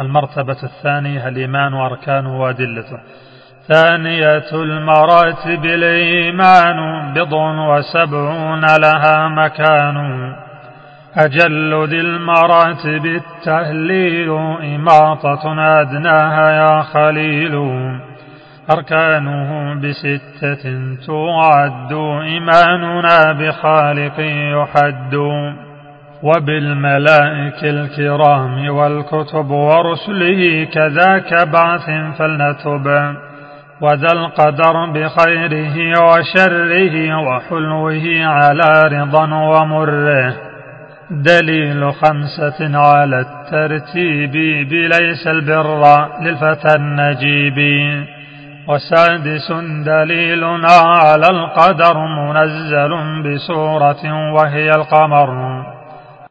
المرتبة الثانية الإيمان وأركانه وأدلته ثانية المراتب الإيمان بضع وسبعون لها مكان. أجل ذي المراتب التهليل إماطة أدناها يا خليل. أركانه بستة تعد إيماننا بخالق يحد. وبالملائك الكرام والكتب ورسله كذاك بعث فلنتب وذا القدر بخيره وشره وحلوه على رضا ومره. دليل خمسة على الترتيب بليس البر للفتى النجيب. وسادس دليلنا على القدر منزل بسورة وهي القمر.